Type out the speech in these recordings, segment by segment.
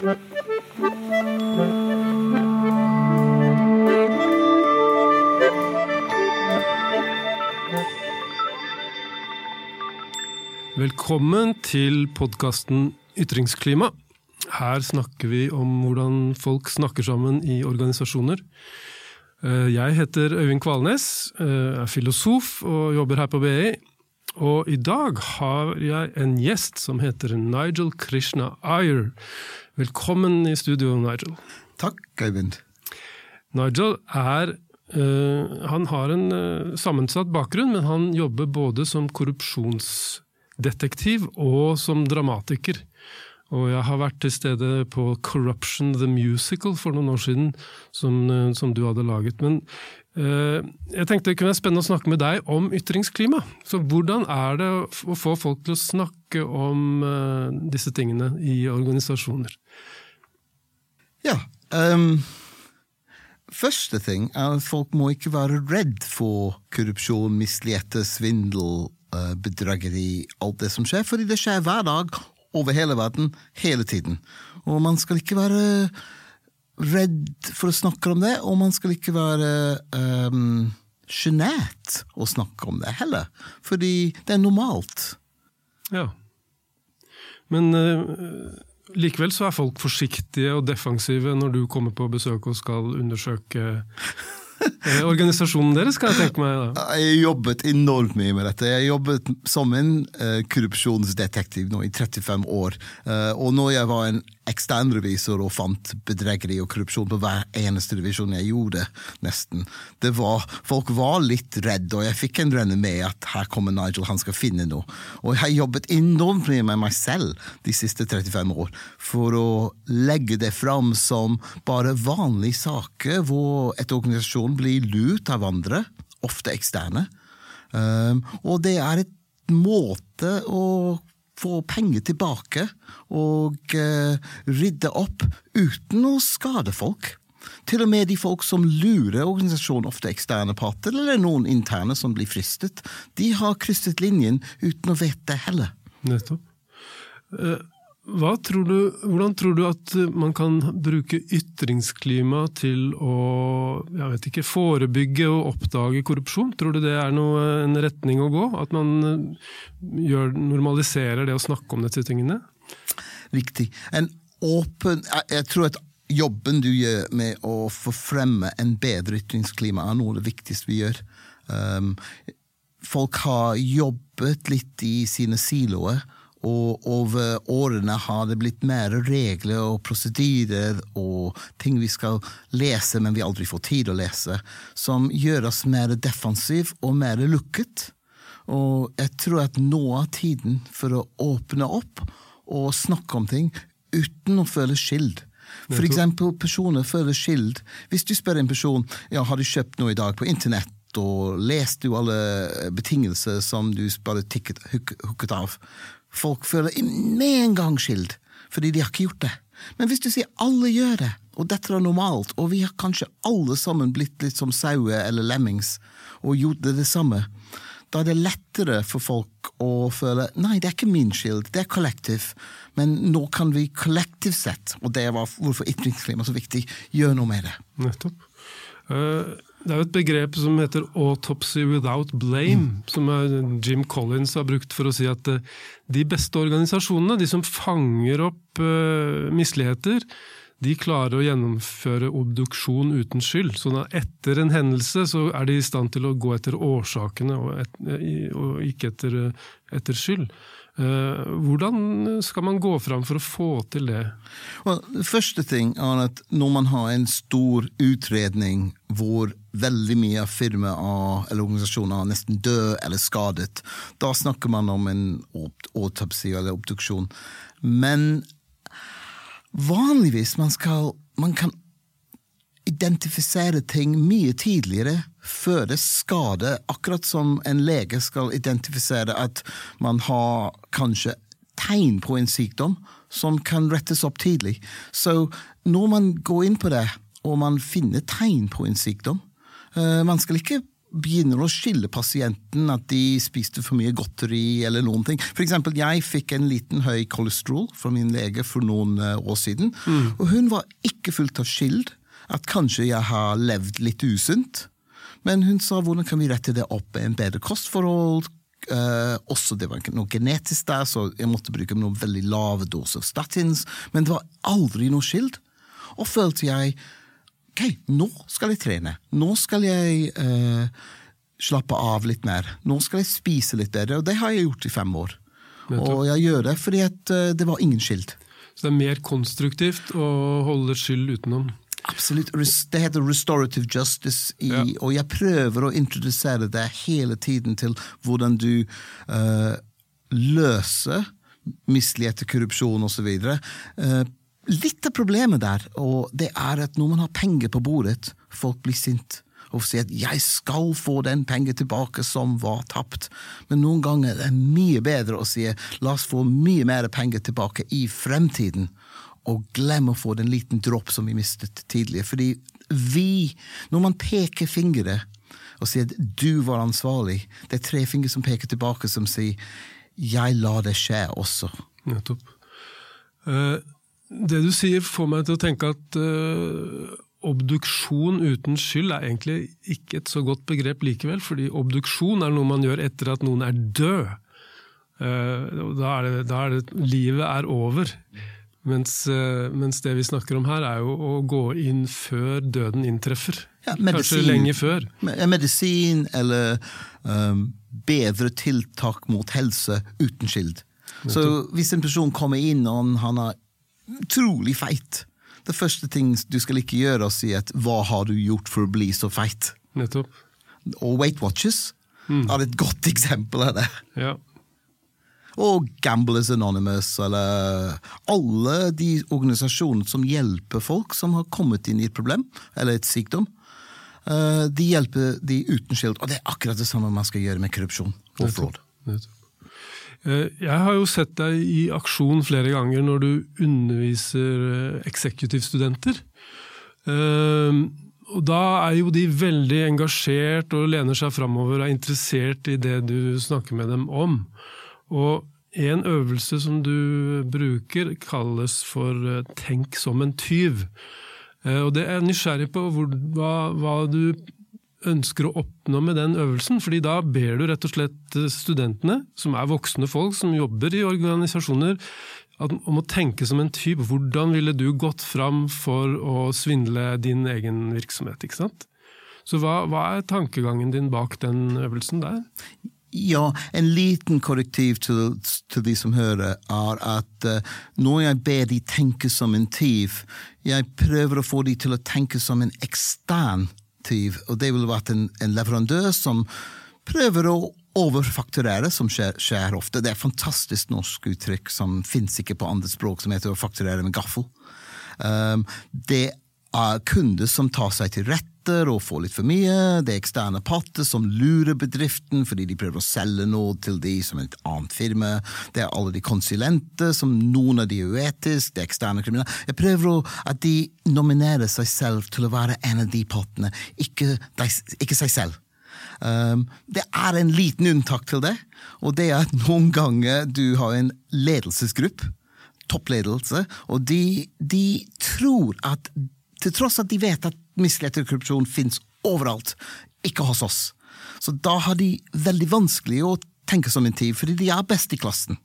Velkommen til podkasten Ytringsklima. Her snakker vi om hvordan folk snakker sammen i organisasjoner. Eh, jeg heter Øyvind Kvalnes, eh, er filosof og jobber her på BI. Og i dag har jeg en gjest som heter Nigel Krishna Iyer. Velkommen i studio, Nigel. Takk, Øyvind. Nigel er uh, Han har en uh, sammensatt bakgrunn, men han jobber både som korrupsjonsdetektiv og som dramatiker. Og jeg har vært til stede på Corruption the Musical for noen år siden, som, uh, som du hadde laget. Men jeg tenkte det kunne være spennende å snakke med deg om ytringsklima. Så hvordan er det å få folk til å snakke om disse tingene i organisasjoner? Ja, um, Første ting er at folk må ikke være redd for korrupsjon, misligheter, svindel, uh, bedrageri, alt det som skjer, fordi det skjer hver dag over hele verden, hele tiden. Og man skal ikke være redd for å snakke om det, og man skal ikke være um, å snakke om det heller, fordi det er normalt. Ja. Men uh Likevel så er folk forsiktige og defensive når du kommer på besøk og skal undersøke organisasjonen deres, skal jeg tenke meg. Da. Jeg jobbet enormt mye med dette. Jeg jobbet som en uh, korrupsjonsdetektiv nå i 35 år. Uh, og når jeg var en eksternrevisor og fant bedrageri og korrupsjon på hver eneste revisjon jeg gjorde, nesten. Det var, folk var litt redde, og jeg fikk en renne med at her kommer Nigel, han skal finne noe. Og jeg har jobbet enormt mye med meg selv de siste 35 år for å legge det fram som bare vanlige saker hvor et organisasjon blir lurt av andre, ofte eksterne. Um, og det er et måte å få penger tilbake og uh, rydde opp uten å skade folk. Til og med de folk som lurer organisasjonen, ofte eksterne parter, eller noen interne som blir fristet, de har krysset linjen uten å vite det heller. Nettopp. Uh, Tror du, hvordan tror du at man kan bruke ytringsklima til å ikke, forebygge og oppdage korrupsjon? Tror du det er noe, en retning å gå? At man eh, gjør, normaliserer det å snakke om disse tingene? Riktig. En åpen, jeg tror at jobben du gjør med å få fremme en bedre ytringsklima, er noe av det viktigste vi gjør. Um, folk har jobbet litt i sine siloer og over årene har det blitt mer regler og prosedyrer og ting vi skal lese, men vi aldri får tid å lese, som gjør oss mer defensiv og mer lukket. Og jeg tror at nå er tiden for å åpne opp og snakke om ting uten å føle skyld. For eksempel, personer føler skyld. Hvis du spør en person ja, har du kjøpt noe i dag på internett, og lest jo alle betingelser som du bare tikket, hooket av, Folk føler med en gang skyld, fordi de har ikke gjort det. Men hvis du sier alle gjør det, og dette er normalt, og vi har kanskje alle sammen blitt litt som sauer eller lemmings og gjort det det samme, da er det lettere for folk å føle nei, det er ikke min skyld, det er kollektiv, men nå kan vi kollektivt sett, og det var hvorfor ytringsklima er så viktig, gjøre noe med det. Nettopp. Uh, det er jo et begrep som heter 'autopsy without blame', mm. som Jim Collins har brukt for å si at eh, de beste organisasjonene, de som fanger opp uh, misligheter, de klarer å gjennomføre obduksjon uten skyld. Så etter en hendelse så er de i stand til å gå etter årsakene og, et, og ikke etter, etter skyld. Eh, hvordan skal man gå fram for å få til det? Well, første ting er at Når man har en stor utredning hvor veldig mye av firmaer eller organisasjoner er nesten død eller skadet, da snakker man om en autopsi eller obduksjon. Men vanligvis man skal man kan identifisere ting mye tidligere før det skader, akkurat som en lege skal identifisere at man har kanskje tegn på en sykdom som kan rettes opp tidlig. Så når man går inn på det, og man finner tegn på en sykdom uh, Man skal ikke begynne å skille pasienten at de spiste for mye godteri eller noen ting. For eksempel, jeg fikk en liten høy kolesterol fra min lege for noen eh, år siden, mm. og hun var ikke fullt av skyld at kanskje jeg har levd litt usunt. Men hun sa hvordan kan vi rette det opp med en bedre kostforhold, Eh, også Det var noe genetisk der, så jeg måtte bruke noen veldig lave doser statins. Men det var aldri noe skild. Og følte jeg ok, nå skal jeg trene. Nå skal jeg eh, slappe av litt mer. Nå skal jeg spise litt bedre. Og det har jeg gjort i fem år. Og jeg gjør det fordi at, uh, det var ingen skild. Så det er mer konstruktivt å holde skyld utenom? Absolutt. Det heter restorative justice, i, ja. og jeg prøver å introdusere det hele tiden til hvordan du uh, løser mislighet, korrupsjon osv. Uh, litt av problemet der, og det er at når man har penger på bordet, folk blir sint og sier at 'jeg skal få den penger tilbake som var tapt'. Men noen ganger er det mye bedre å si 'la oss få mye mer penger tilbake i fremtiden' og glem å få den liten dropp som vi mistet tidligere. Fordi vi, når man peker fingre og sier at du var ansvarlig, det er tre fingre som peker tilbake, som sier jeg lar det skje også. Nettopp. Uh, det du sier får meg til å tenke at uh, obduksjon uten skyld er egentlig ikke et så godt begrep likevel, fordi obduksjon er noe man gjør etter at noen er død. Uh, da, er det, da er det, livet er over. Mens, eh, mens, det vi snakker om her, er jo å gå inn før døden inntreffer. Ja, medisin, Kanskje lenge før. Medisin eller um, bedre tiltak mot helse uten skild. Så hvis en person kommer inn og han er utrolig feit, det første ting du skal ikke gjøre, er å si at 'hva har du gjort for å bli så feit'? Nettopp. Og Weight Watchers mm. er et godt eksempel av det. Ja og Gamblers Anonymous, eller alle de organisasjonene som hjelper folk som har kommet inn i et problem eller et sykdom. Eh, de hjelper de uten skyld, og det er akkurat det samme man skal gjøre med korrupsjon og fraud. Eh, jeg har jo sett deg i aksjon flere ganger når du underviser eh, eksekutivstudenter. Og da er jo de veldig engasjert og lener seg framover og er interessert i det du snakker med dem om. Og en øvelse som du bruker, kalles for eh, 'tenk som en tyv'. Eh, og det er nysgjerrig på hvor, hva, hva, du ønsker å oppnå med den øvelsen. fordi da ber du rett og slett eh, studentene, som er voksne folk som jobber i organisasjoner, om å tenke som en tyv. Hvordan ville du gått fram for å svindle din egen virksomhet? ikke sant? Så hva, hva er tankegangen din bak den øvelsen der? Ja, en liten korrektiv til, til, de som hører, er at uh, når jeg ber de tenke som en tyv, jeg prøver å få de til å tenke som en ekstern tyv, og det ville vært en, en leverandør som prøver å overfakturere, som skjer, skjer, ofte. Det er et fantastisk norsk uttrykk som fins ikke på andre språk, som heter å fakturere med gaffel. Um, det kunder som tar seg til rette og får litt for mye. Det er eksterne patter som lurer bedriften fordi de prøver å selge noe til de som et annet firma. Det er alle de konsulenter, som noen av de er uetiske, det er eksterne kriminelle. Jeg prøver at de nominerer seg selv til å være en av de pattene, ikke, ikke seg selv. Um, det er en liten unntak til det, og det er at noen ganger du har en ledelsesgruppe, toppledelse, og de, de tror at til tross at de vet at mislighet og korrupsjon fins overalt, ikke hos oss. Så da har de veldig vanskelig å tenke som en tid, fordi de er best i klassen.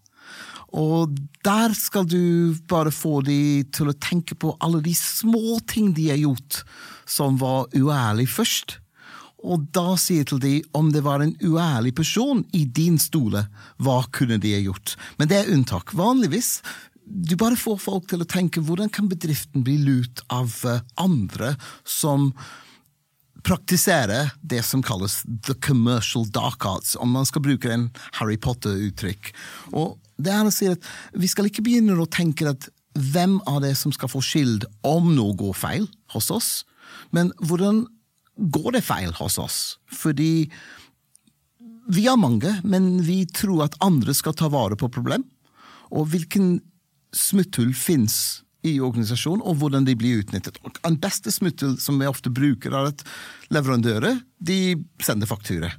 Og der skal du bare få de til å tenke på alle de små ting de har gjort som var uærlig først. Og da sier til de om det var en uærlig person i din stole, hva kunne de ha gjort? Men det er unntak. Vanligvis du bare får folk til å tenke hvordan kan bedriften bli lurt av eh, andre som praktiserer det som kalles the commercial dark arts, om man skal bruke en Harry Potter-uttrykk. Og det er å si at Vi skal ikke begynne å tenke at hvem av det som skal få skyld om noe går feil hos oss, men hvordan går det feil hos oss? Fordi vi er mange, men vi tror at andre skal ta vare på problem. Og hvilken smutthull fins i organisasjonen, og hvordan de blir utnyttet. Og En beste smutthull som vi ofte bruker, er at leverandører de sender faktura.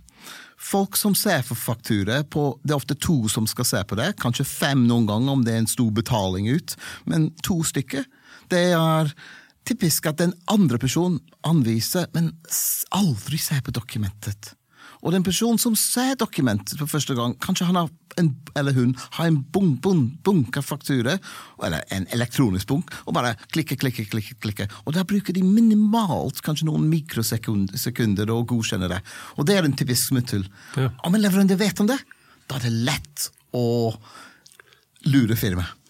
Folk som ser på faktura, det er ofte to som skal se på det, kanskje fem noen ganger om det er en stor betaling ut, men to stykker. Det er typisk at den andre personen anviser, men aldri ser på dokumentet. Og den personen som ser dokumentet for første gang, kanskje han har en, eller hun har en bunk, bunk, bunke fakturer, eller en elektronisk bunk, og bare klikke, klikke, klikke. klikke. Og da bruker de minimalt, kanskje noen mikrosekunder, å godkjenne det. Og det er en typisk smutthull. Ja. Om en leverandør vet om det, da er det lett å lure firmaet.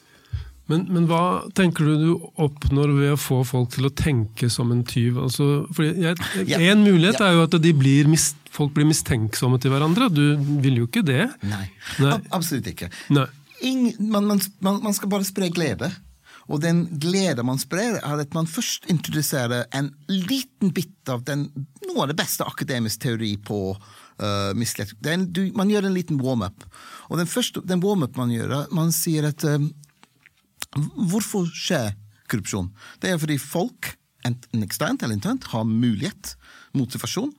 Men, men, hva tenker du du oppnår ved å få folk til å tenke som en tyv? Altså, jeg, en mulighet er jo at blir mis, folk blir mistenksomme til hverandre. Du vil jo ikke det? Nei, Nei. absolutt ikke. Ingen, man, man, man, skal bare spre glede. Og den glede man sprer, er at man først introduserer en liten bit av den, noe av det beste akademisk teori på uh, mislighet. Man gjør en liten warm-up. Og den første den warm-up man gjør, man sier at uh, Hvorfor skjer korrupsjon? Det er fordi folk, enten eksternt eller internt, har mulighet, motivasjon,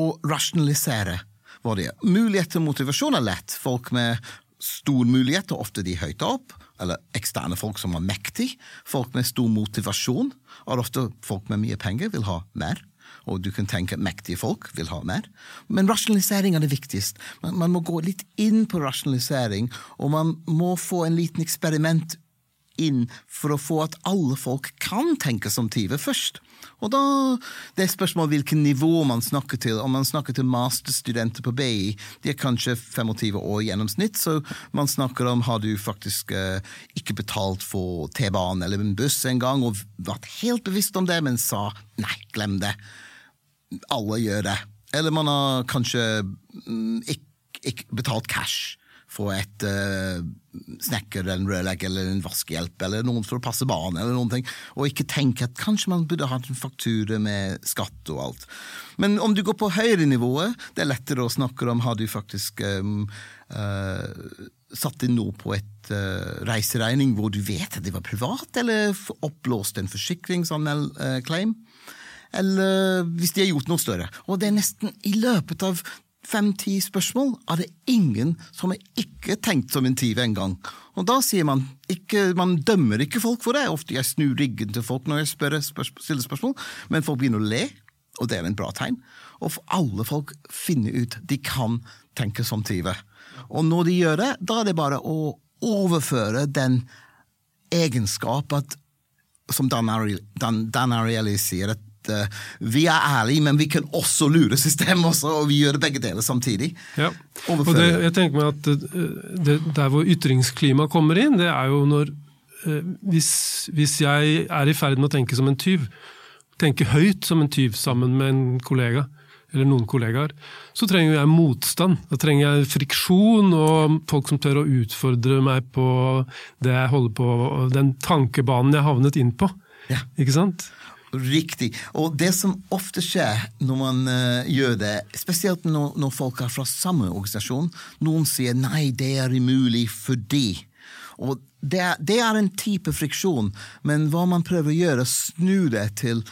og rasjonalisere hva de er. Mulighet til motivasjon er lett. Folk med stor mulighet, og ofte de høyt opp, eller eksterne folk som er mektige. Folk med stor motivasjon, og ofte folk med mye penger, vil ha mer. Og du kan tenke at mektige folk vil ha mer. Men rasjonalisering er det viktigste. Man, man må gå litt inn på rasjonalisering, og man må få en liten eksperiment inn for å få at alle folk kan tenke som Tive først. Og da, Det er spørsmål hvilket nivå man snakker til. Om man snakker til masterstudenter på BI, de er kanskje 25 år i gjennomsnitt, så man snakker om har du faktisk eh, ikke betalt for T-banen eller en buss en gang, og vært helt bevisst om det, men sa nei, glem det. Alle gjør det. Eller man har kanskje mm, ikke, ikke betalt cash få et uh, snekker eller en rødlegg eller en vaskehjelp eller noen for å passe barn, eller noen ting, og ikke tenke at kanskje man burde hatt en faktura med skatt og alt. Men om du går på høyrenivået, det er lettere å snakke om har du faktisk um, uh, satt inn noe på et uh, reiseregning hvor du vet at det var privat, eller oppblåst en forsikringsanmeld-claim. Eller hvis de har gjort noe større. Og det er nesten i løpet av fem-ti spørsmål er det ingen som har ikke tenkt som en tyv engang. Og da sier man ikke, man dømmer ikke folk for det. Ofte jeg snur ryggen til folk når jeg spør, stiller spørsmål, men folk begynner å le, og det er en bra tegn. Og for alle folk finner ut de kan tenke som tyver. Og når de gjør det, da er det bare å overføre den egenskap at, som Dan Ariely sier, at uh, vi er ærlige, men vi kan også lure systemet, også, og vi gjør begge deler samtidig. Ja. Og det, jeg tenker meg at eh, det, Der hvor ytringsklima kommer inn, det er jo når uh, hvis, hvis, jeg er i ferd med å tenke som en tyv, tenke høyt som en tyv sammen med en kollega, eller noen kollegaer, så trenger jeg motstand. Da trenger jeg friksjon og folk som tør å utfordre meg på det jeg holder på, den tankebanen jeg havnet inn på. Ja. Ikke sant? Riktig. Og det som ofte skjer når man uh, gjør det, spesielt når, når, folk er fra samme organisasjon, noen sier 'nei, det er umulig fordi'. Og det er, det er en type friksjon, men hva man prøver å gjøre, snu det til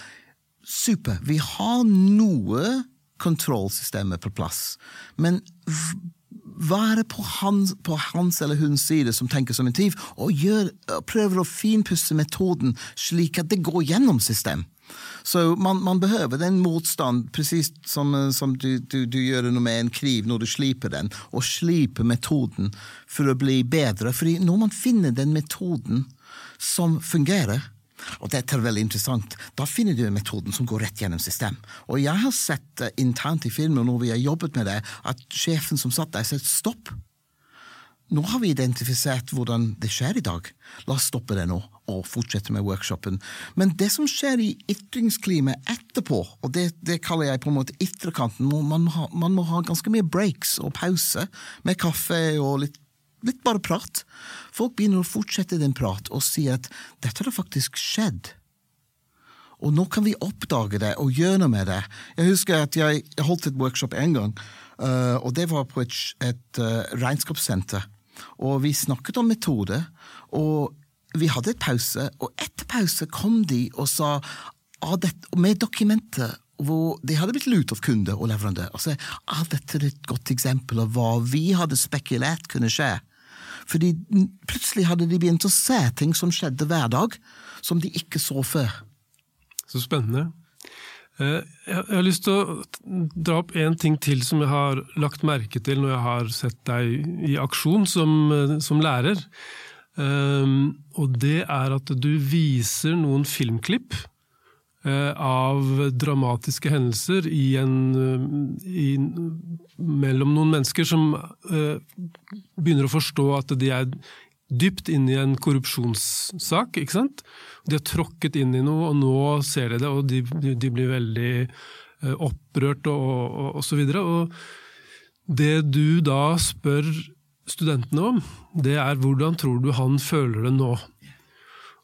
super. Vi har noe kontrollsystemer på plass, men det på hans, på hans, eller hennes side som tenker som en tyv, og gjør, prøver å finpusse metoden slik at det går gjennom system? Så man, man behøver den motstand, presis som, som du, du, du, gjør noe med en kniv når du sliper den, og sliper metoden for å bli bedre. Fordi når man finner den metoden som fungerer, og dette er veldig interessant. Da finner du metoden som går rett gjennom system. Og jeg har sett uh, internt i firmaet når vi har jobbet med det, at sjefen som satt der, sa stopp. Nå har vi identifisert hvordan det skjer i dag. La oss stoppe det nå og fortsette med workshopen. Men det som skjer i ytringsklimaet etterpå, og det, det, kaller jeg på en måte ytterkanten, man må, ha, man må ha ganske mye breaks og pause med kaffe og litt litt bare prat. Folk begynner å fortsette den prat og si at dette har faktisk skjedd. Og nå kan vi oppdage det og gjøre noe med det. Jeg husker at jeg, holdt et workshop en gang, uh, og det var på et, et uh, regnskapssenter. Og vi snakket om metode, og vi hadde et pause, og etter pause kom de og sa ah, dette, med dokumenter hvor de hadde blitt lurt av kunde og leverandør. og sa ah, dette er et godt eksempel av hva vi hadde spekulert kunne skje. Fordi plutselig hadde de begynt å se ting som skjedde hver dag, som de ikke så før. Så spennende. Eh, jeg har lyst til å dra opp en ting til som jeg har lagt merke til når jeg har sett deg i aksjon som, eh, som lærer. Um, og det er at du viser noen filmklipp uh, av dramatiske hendelser i en, i, mellom noen mennesker som begynner å forstå at de er dypt inne i en korrupsjonssak. ikke sant? De har tråkket inn i noe, og nå ser de det, og de, de blir veldig opprørt og, og, og så videre. Og det du da spør studentene om, det er hvordan tror du han føler det nå?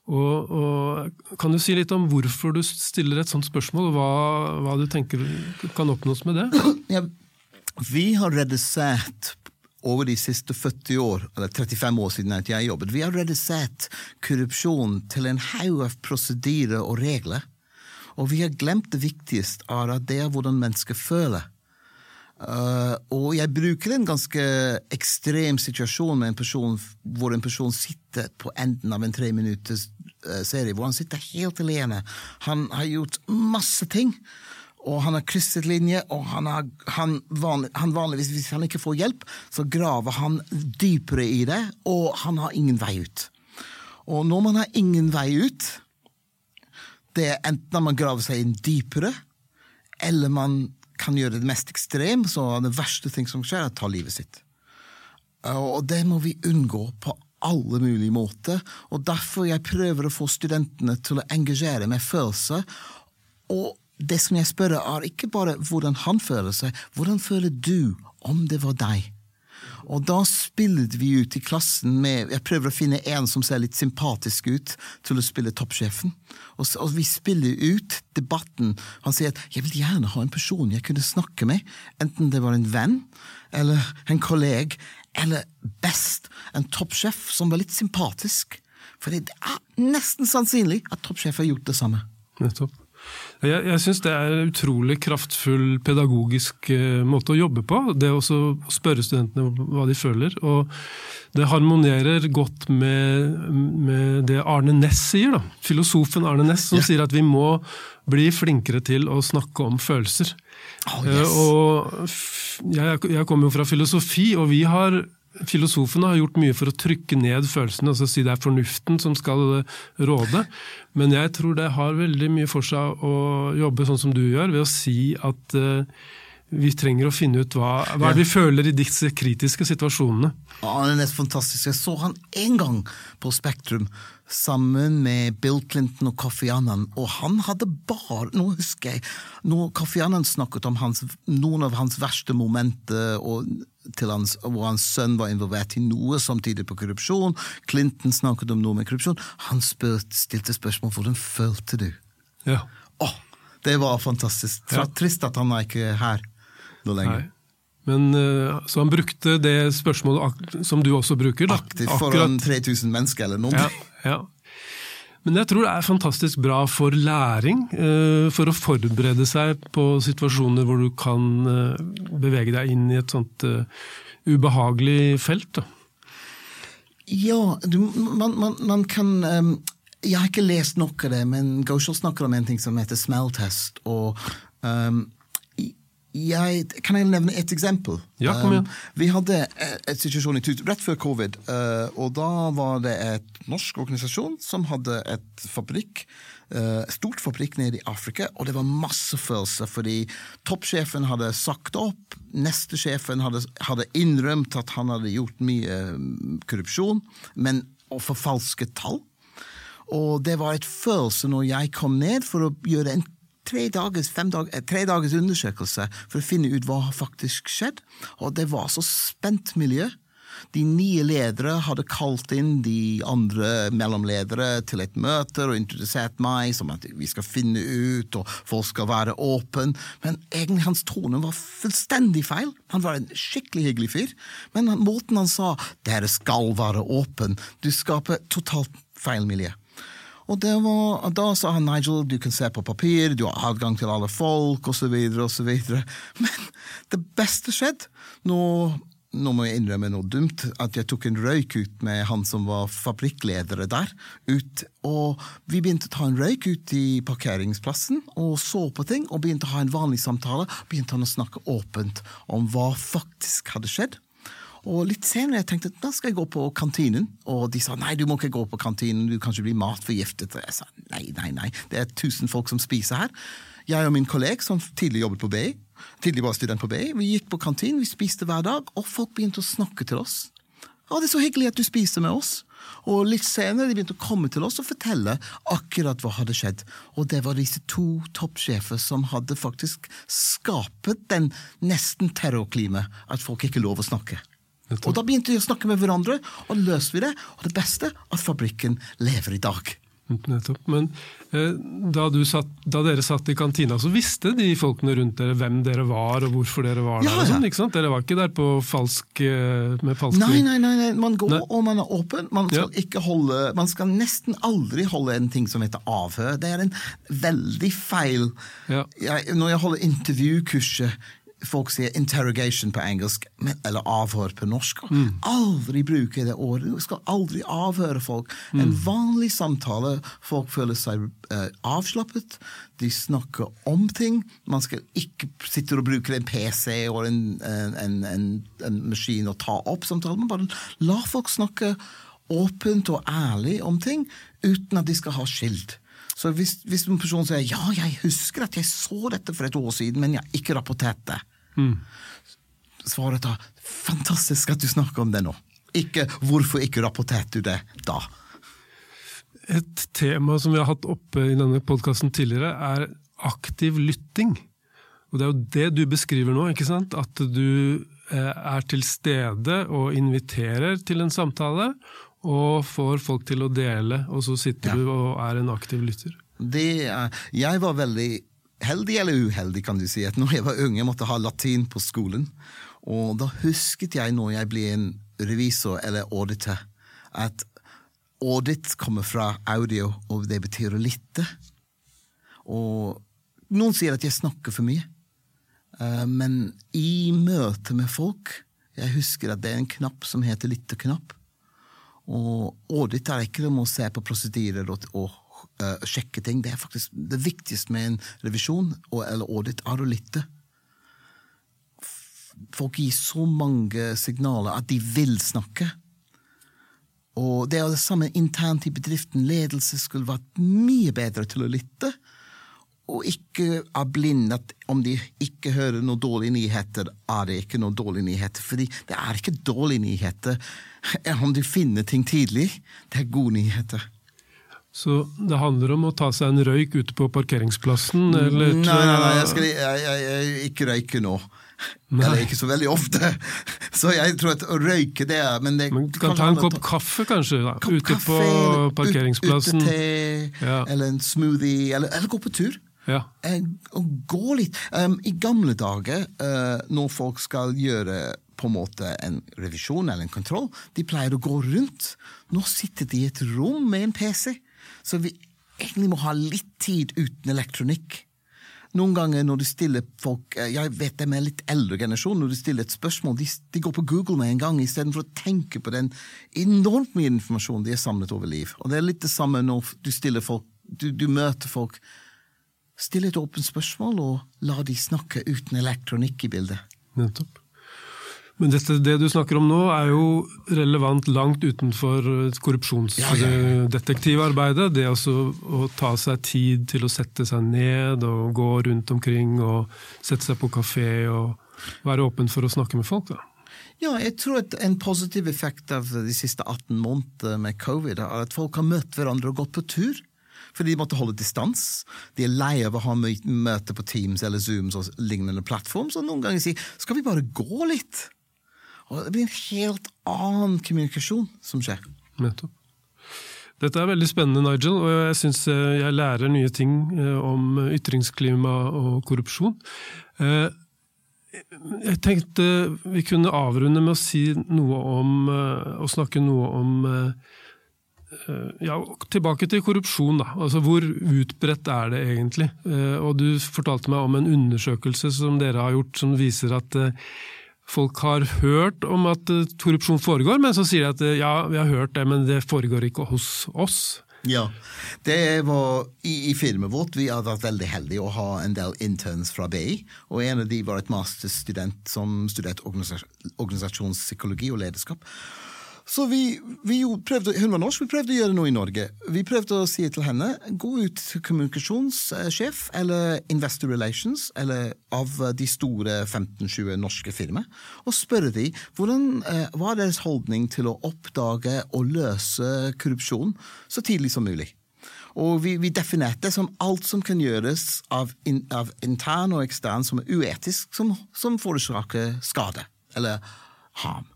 Og, og, kan du si litt om hvorfor du stiller et sånt spørsmål, og hva, hva du tenker kan oppnås med det? Ja, vi har redusert over de siste 40 år, eller 35 år siden jeg jobbet, vi har redusert korrupsjon til en haug av prosedyrer og regler. Og vi har glemt det viktigste av det er hvordan mennesker føler. Uh, og jeg bruker en ganske ekstrem situasjon med en person hvor en person sitter på enden av en tre minutters uh, serie, hvor han sitter helt alene. Han har gjort masse ting, og han har krysset linje, og han, har, han, vanlig, han vanligvis, hvis han ikke får hjelp, så graver han dypere i det, og han har ingen vei ut. Og når man har ingen vei ut, det er enten man graver seg inn dypere, eller man kan gjøre det mest ekstrem, så det verste ting som skjer, er å ta livet sitt. Og det må vi unngå på alle mulige måter. Og derfor jeg prøver å få studentene til å engasjere med følelser. Og det som jeg spør, er ikke bare hvordan han føler seg, hvordan føler du om det var deg? Og da spiller vi ut i klassen med Jeg prøver å finne en som ser litt sympatisk ut, til å spille toppsjefen. Og, og vi spiller ut debatten. Han sier at 'jeg vil gjerne ha en person jeg kunne snakke med', enten det var en venn eller en kolleg, eller best en toppsjef som var litt sympatisk. For det er nesten sannsynlig at toppsjef har gjort det samme. Nettopp. Jeg, jeg syns det er en utrolig kraftfull pedagogisk eh, måte å jobbe på. Det å spørre studentene hva de føler. Og det harmonerer godt med, med det Arne Næss sier. Da. Filosofen Arne Næss som ja. sier at vi må bli flinkere til å snakke om følelser. Oh, yes. Og jeg, jeg kommer jo fra filosofi, og vi har Filosofene har gjort mye for å trykke ned følelsene, altså si det er fornuften som skal eh, råde. Men jeg tror det har veldig mye for seg å jobbe sånn som du gjør, ved å si at uh, vi trenger å finne ut hva, hva vi føler i disse kritiske situasjonene. Ja, det er nesten fantastisk. Jeg så han én gang på Spektrum sammen med Bill Clinton og Kofi Annan, og han hadde bare Nå husker jeg når Kofi Annan snakket om hans, noen av hans verste momenter, og hans, hvor hans sønn var involvert i noe samtidig på korrupsjon. Clinton snakket om noe med korrupsjon. Han spurt, stilte spørsmål hvordan følte du? Ja. Oh, det var fantastisk. Ja. Trist at han er ikke her nå lenger. Nei. Men, eh, så han brukte det spørsmålet som du også bruker. Da. Aktivt foran 3000 mennesker eller noe. Ja, ja. Men jeg tror det er fantastisk bra for læring, eh, for å forberede seg på situasjoner hvor du kan eh, bevege deg inn i et sånt ubehagelig felt. Ja, du, man, man, man, kan um, Jeg har ikke lest nok av det, men Gauchel snakker om en ting som heter smell-test. og um, jeg, kan jeg nevne et eksempel? Ja, kom igjen. Um, vi hadde et situasjon i rett før covid, uh, og da var det et norsk organisasjon som hadde et fabrikk, uh, stort fabrikk nede i Afrika, og det var masse følelser, fordi toppsjefen hadde sagt opp, neste sjefen hadde, hadde innrømt at han hadde gjort mye um, korrupsjon, men og forfalsket tall. Og det var et følelse når jeg kom ned for å gjøre en tre dagers, dag, eh, tre dagers undersøkelse for å finne ut hva har faktisk skjedd. Og det var så spent miljø. De nye ledere hadde kalt inn de andre mellomledere til et møte og introdusert meg som at vi skal finne ut, og folk skal være åpen. Men egentlig hans tone var fullstendig feil. Han var en skikkelig hyggelig fyr, men måten han sa 'dere skal være åpen', du skaper totalt feil miljø. Og var, da sa han Nigel, du kan se på papir, du har adgang til alle folk, osv., osv. Men det beste skjedde. Nå, nå må jeg innrømme noe dumt, at jeg tok en røyk ut med han som var fabrikkleder der. Ut, og vi begynte å ta en røyk ut i parkeringsplassen og så på ting, og begynte å ha en vanlig samtale. Begynte han å snakke åpent om hva faktisk hadde skjedd. Og litt senere jeg tenkte da skal jeg gå på kantinen, og de sa nei, du må ikke gå på kantinen, du kan ikke bli matforgiftet. Og jeg sa nei, nei, nei, det er tusen folk som spiser her. Jeg og min kollega som tidligere jobbet på BI, tidligere var student på BI, vi gikk på kantinen, vi spiste hver dag, og folk begynte å snakke til oss. Å, det er så hyggelig at du spiser med oss. Og litt senere de begynte å komme til oss og fortelle akkurat hva hadde skjedd. Og det var disse to toppsjefer som hadde faktisk skapet den nesten terrorklimaet at folk ikke lov å snakke. Og da begynte vi å snakke med hverandre, og løste vi det. Og det beste, at fabrikken lever i dag. Nettopp. Men eh, da, satt, da, dere satt i kantina, så visste de folkene rundt dere hvem dere var og hvorfor dere var der? Ja, ja. Sånn, ikke sant? Dere var ikke der på falsk, eh, med falsk nei, nei, nei, nei, man går nei. og man er åpen. Man skal, ja. ikke holde, man skal nesten aldri holde en ting som heter avhør. Det er en veldig feil jeg, Når jeg holder intervjukurset folk sier 'interrogation' på engelsk, eller 'avhør' på norsk. Mm. Aldri bruke det ordet. Du skal aldri avhøre folk. Mm. En vanlig samtale. Folk føler seg uh, avslappet. De snakker om ting. Man skal ikke sitte og bruke en PC og en, en, en, en maskin og ta opp samtalen. Man bare la folk snakke åpent og ærlig om ting uten at de skal ha skilt. Så hvis, hvis, en person sier ja, jeg husker at jeg så dette for et år siden, men jeg har ikke rapportert det, mm. svaret da fantastisk at du snakker om det nå. Ikke hvorfor ikke rapporterte du det da? Et tema som vi har hatt oppe i denne podkasten tidligere, er aktiv lytting. Og det er jo det du beskriver nå, ikke sant? At du eh, er til stede og inviterer til en samtale, og får folk til å dele, og så sitter ja. du og er en aktiv lytter? Det, jeg var veldig heldig eller uheldig, kan du si. at når jeg var ung, jeg måtte ha latin på skolen. Og da husket jeg, når jeg ble en revisor eller auditor, at audit kommer fra audio, og det betyr å lytte. Og noen sier at jeg snakker for mye. Eh, men i møte med folk Jeg husker at det er en knapp som heter lytteknapp. Og audit er ikke om å se på prosedyrer og, og uh, sjekke ting. Det er faktisk det viktigste med en revisjon og, eller audit er å lytte. Folk gir så mange signaler at de vil snakke. Og det er det samme internt i bedriften. Ledelse skulle vært mye bedre til å lytte og ikke er blind at om de ikke hører noen dårlige nyheter, er det ikke noen dårlige nyheter. Fordi det er ikke dårlige nyheter om du finner ting tidlig. Det er gode nyheter. Så det handler om å ta seg en røyk ute på parkeringsplassen? Eller nei, nei, nei, jeg skal jeg, jeg, jeg, ikke røyke nå. Nei. Eller ikke så veldig ofte. Så jeg tror at å røyke det er Men, det, Man kan ta en kopp kaffe, kanskje? Da, ute kaffe, på parkeringsplassen. Utete, ja. eller en smoothie, eller, eller gå på tur. Ja. Å gå litt um, I gamle dager, uh, når folk skal gjøre på en måte en revisjon eller en kontroll, de pleier å gå rundt. Nå sitter de i et rom med en PC, så vi egentlig må ha litt tid uten elektronikk. Noen ganger når du stiller folk eh, Jeg vet det med litt eldre generasjon, når du stiller et spørsmål, de, de går på Google med en gang istedenfor å tenke på den enormt mye informasjon de har samlet over liv. Og det er litt det samme når du stiller folk du, du møter folk Still et åpent spørsmål, og la de snakke uten elektronikk i bildet. Nettopp. Men dette, det du snakker om nå, er jo relevant langt utenfor korrupsjonsdetektivarbeidet. Det altså å ta seg tid til å sette seg ned og gå rundt omkring og sette seg på kafé og være åpen for å snakke med folk. da. Ja, jeg tror at en positiv effekt av de siste 18 månedene med covid er at folk har møtt hverandre og gått på tur fordi de måtte holde distans. De er lei av å ha møte på Teams eller Zooms og lignende plattform, så noen ganger sier skal vi bare gå litt? Og Det blir en helt annen kommunikasjon som skjer. Nettopp. Dette er veldig spennende, Nigel, og jeg syns eh, jeg lærer nye ting eh, om ytringsklima og korrupsjon. Eh, jeg tenkte vi kunne avrunde med å si noe om Å snakke noe om ja, tilbake til korrupsjon, da. Altså, hvor utbredt er det egentlig? Eh, og du fortalte meg om en undersøkelse som dere har gjort som viser at eh, folk har hørt om at korrupsjon foregår, men så sier de at ja, vi har hørt det, men det foregår ikke hos oss. Ja, det var i, i firmaet vårt. Vi har vært veldig heldige å ha en del interns fra BI. Og en av de var et masterstudent som studerte organisasjonspsykologi og lederskap. Så vi, vi prøvde, Hun var norsk, vi prøvde å gjøre noe i Norge. Vi prøvde å si til henne gå ut til kommunikasjonssjef eller Investor Relations eller av de store 15-20 norske firmaene og spørre dem hvordan, var hva er deres holdning til å oppdage og løse korrupsjon så tidlig som mulig. Og vi, vi definerte som alt som kan gjøres av, in, av intern og ekstern som er uetisk, som, som forårsaker skade eller harm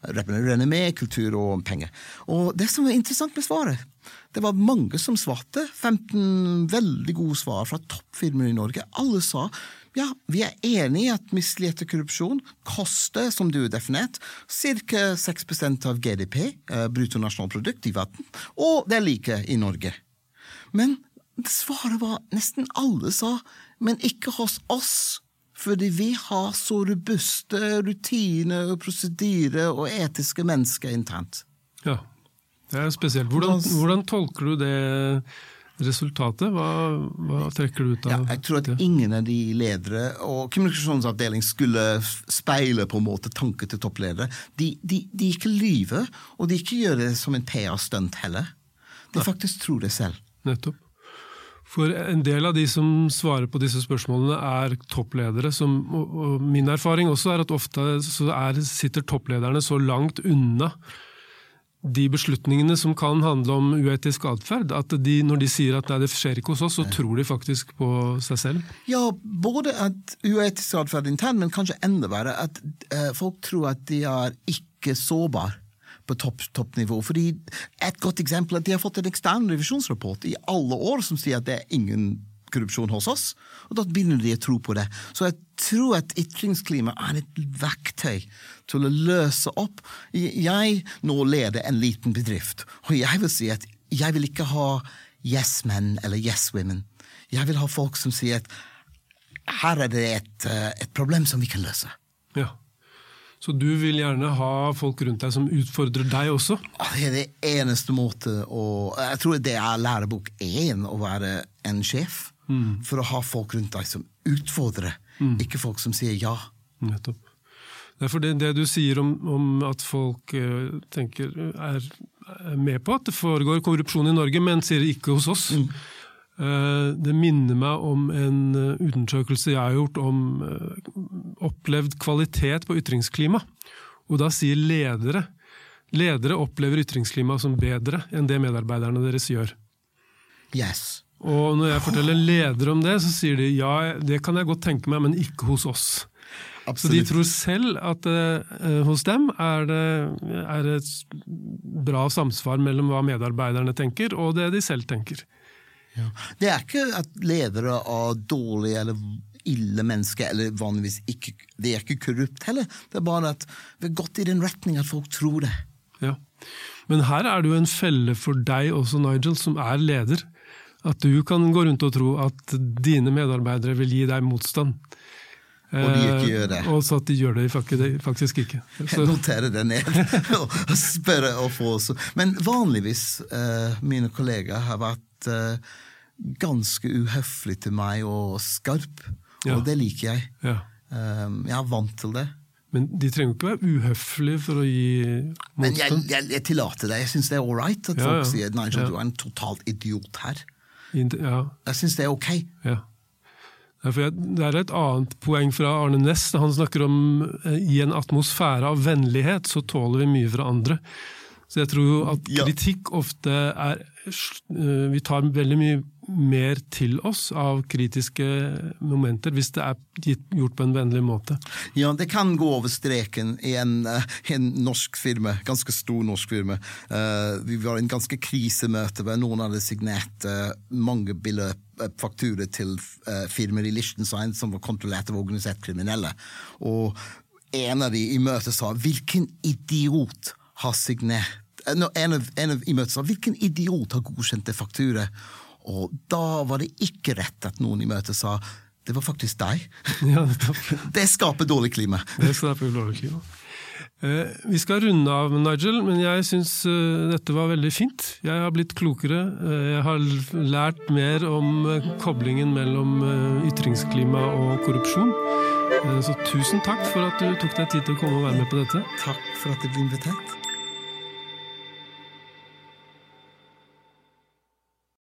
renommé, kultur og penger. Og det som var interessant med svaret, det var mange som svarte. 15 veldig gode svar fra toppfirmaer i Norge. Alle sa ja, vi er enig i at mislighet og korrupsjon koster, som du har definert, ca. 6 av GDP, eh, bruttonasjonalprodukt, i verden, og det er like i Norge. Men svaret var nesten alle sa, men ikke hos oss. Fordi vi har så robuste rutiner og prosedyrer og etiske mennesker internt. Ja, det er spesielt. Hvordan, hvordan tolker du det resultatet? Hva, hva, trekker du ut av ja, Jeg tror at ingen av de ledere og kommunikasjonsavdeling skulle speile på en måte tanker til toppledere. De, de, de ikke lyver, og de ikke gjør det som en PR-stunt heller. De faktisk tror det selv. Nettopp. For en del av de som svarer på disse spørsmålene, er toppledere. Som, og min erfaring også er at ofte er, sitter topplederne så langt unna de beslutningene som kan handle om uetisk atferd, at de, når de sier at nei, det skjer ikke hos oss, så tror de faktisk på seg selv. Ja, både at uetisk atferd intern, men kanskje enda verre at uh, folk tror at de er ikke sårbare på topp, toppnivå. Fordi Et godt eksempel er at de har fått en ekstern revisjonsrapport i alle år som sier at det er ingen korrupsjon hos oss, og da begynner de å tro på det. Så jeg tror at ytringsklima er et verktøy til å løse opp. Jeg nå leder en liten bedrift, og jeg vil si at jeg vil ikke ha yes men eller yes women. Jeg vil ha folk som sier at her er det et, eh, et problem som vi kan løse. Ja. Så du vil gjerne ha folk rundt deg som utfordrer deg også? Det er det eneste måte å Jeg tror det er lærebok én å være en sjef. Mm. For å ha folk rundt deg som utfordrer, mm. ikke folk som sier ja. Nettopp. Det er det, det du sier om, om at folk uh, tenker er, er, med på at det foregår korrupsjon i Norge, men sier ikke hos oss. Mm. Eh, det minner meg om en eh, undersøkelse jeg har gjort om eh, opplevd kvalitet på ytringsklima. Og da sier ledere Ledere opplever ytringsklima som bedre enn det medarbeiderne deres gjør. Yes. Og når jeg forteller ledere om det, så sier de ja, det kan jeg godt tenke meg, men ikke hos oss. Absolutt. Så de tror selv at uh, hos dem er det er et bra samsvar mellom hva medarbeiderne tenker og det de selv tenker. Ja. Det er ikke at ledere av dårlige eller ille mennesker, eller vanligvis ikke De er ikke korrupt heller. Det er bare at vi har gått i den retning at folk tror det. Ja. Men her er det jo en felle for deg også, Nigel, som er leder. At du kan gå rundt og tro at dine medarbeidere vil gi deg motstand. Og de ikke gjør det. Eh, og så at de gjør det faktisk ikke. Så. Noterer det ned og spørre og få også. Men vanligvis, uh, mine kollegaer har vært uh, ganske uhøflig til meg og skarp, ja. og det liker jeg. Ja. Um, jeg er vant til det. Men de trenger ikke være uhøflige for å gi motstand? Men jeg, jeg, jeg tillater det. Jeg syns det er all right at ja, folk sier nei, du er en totalt idiot her. Jeg syns det er ok. Ja. Det er et annet poeng fra Arne Næss. Han snakker om eh, i en atmosfære av vennlighet så tåler vi mye fra andre. Så jeg tror at kritikk ofte er eh, Vi tar veldig mye mer til oss av kritiske momenter, hvis det er gjort på en vennlig måte. Ja, det kan gå over streken i en, uh, en norsk firma, ganske stor norsk firma. Uh, vi var i en ganske krisemøte hvor noen hadde signert uh, mange beløp fakturer til firmaer i Liechtenstein som var kontrollert av organisert kriminelle. Og en av de i møtet sa 'hvilken idiot har signert en, av, en av i møtet sa 'hvilken idiot har godkjent det fakturet'? Og da var det ikke rett at noen i møtet sa 'det var faktisk deg'. Ja, det skaper dårlig klima. Det skaper dårlig klima. Eh, vi skal runde av, Nigel, men jeg syns eh, dette var veldig fint. Jeg har blitt klokere. Eh, jeg har lært mer om koblingen mellom ytringsklima og korrupsjon. Så tusen takk for at du tok deg tid til å komme og være med på dette. Takk for at jeg ble invitert.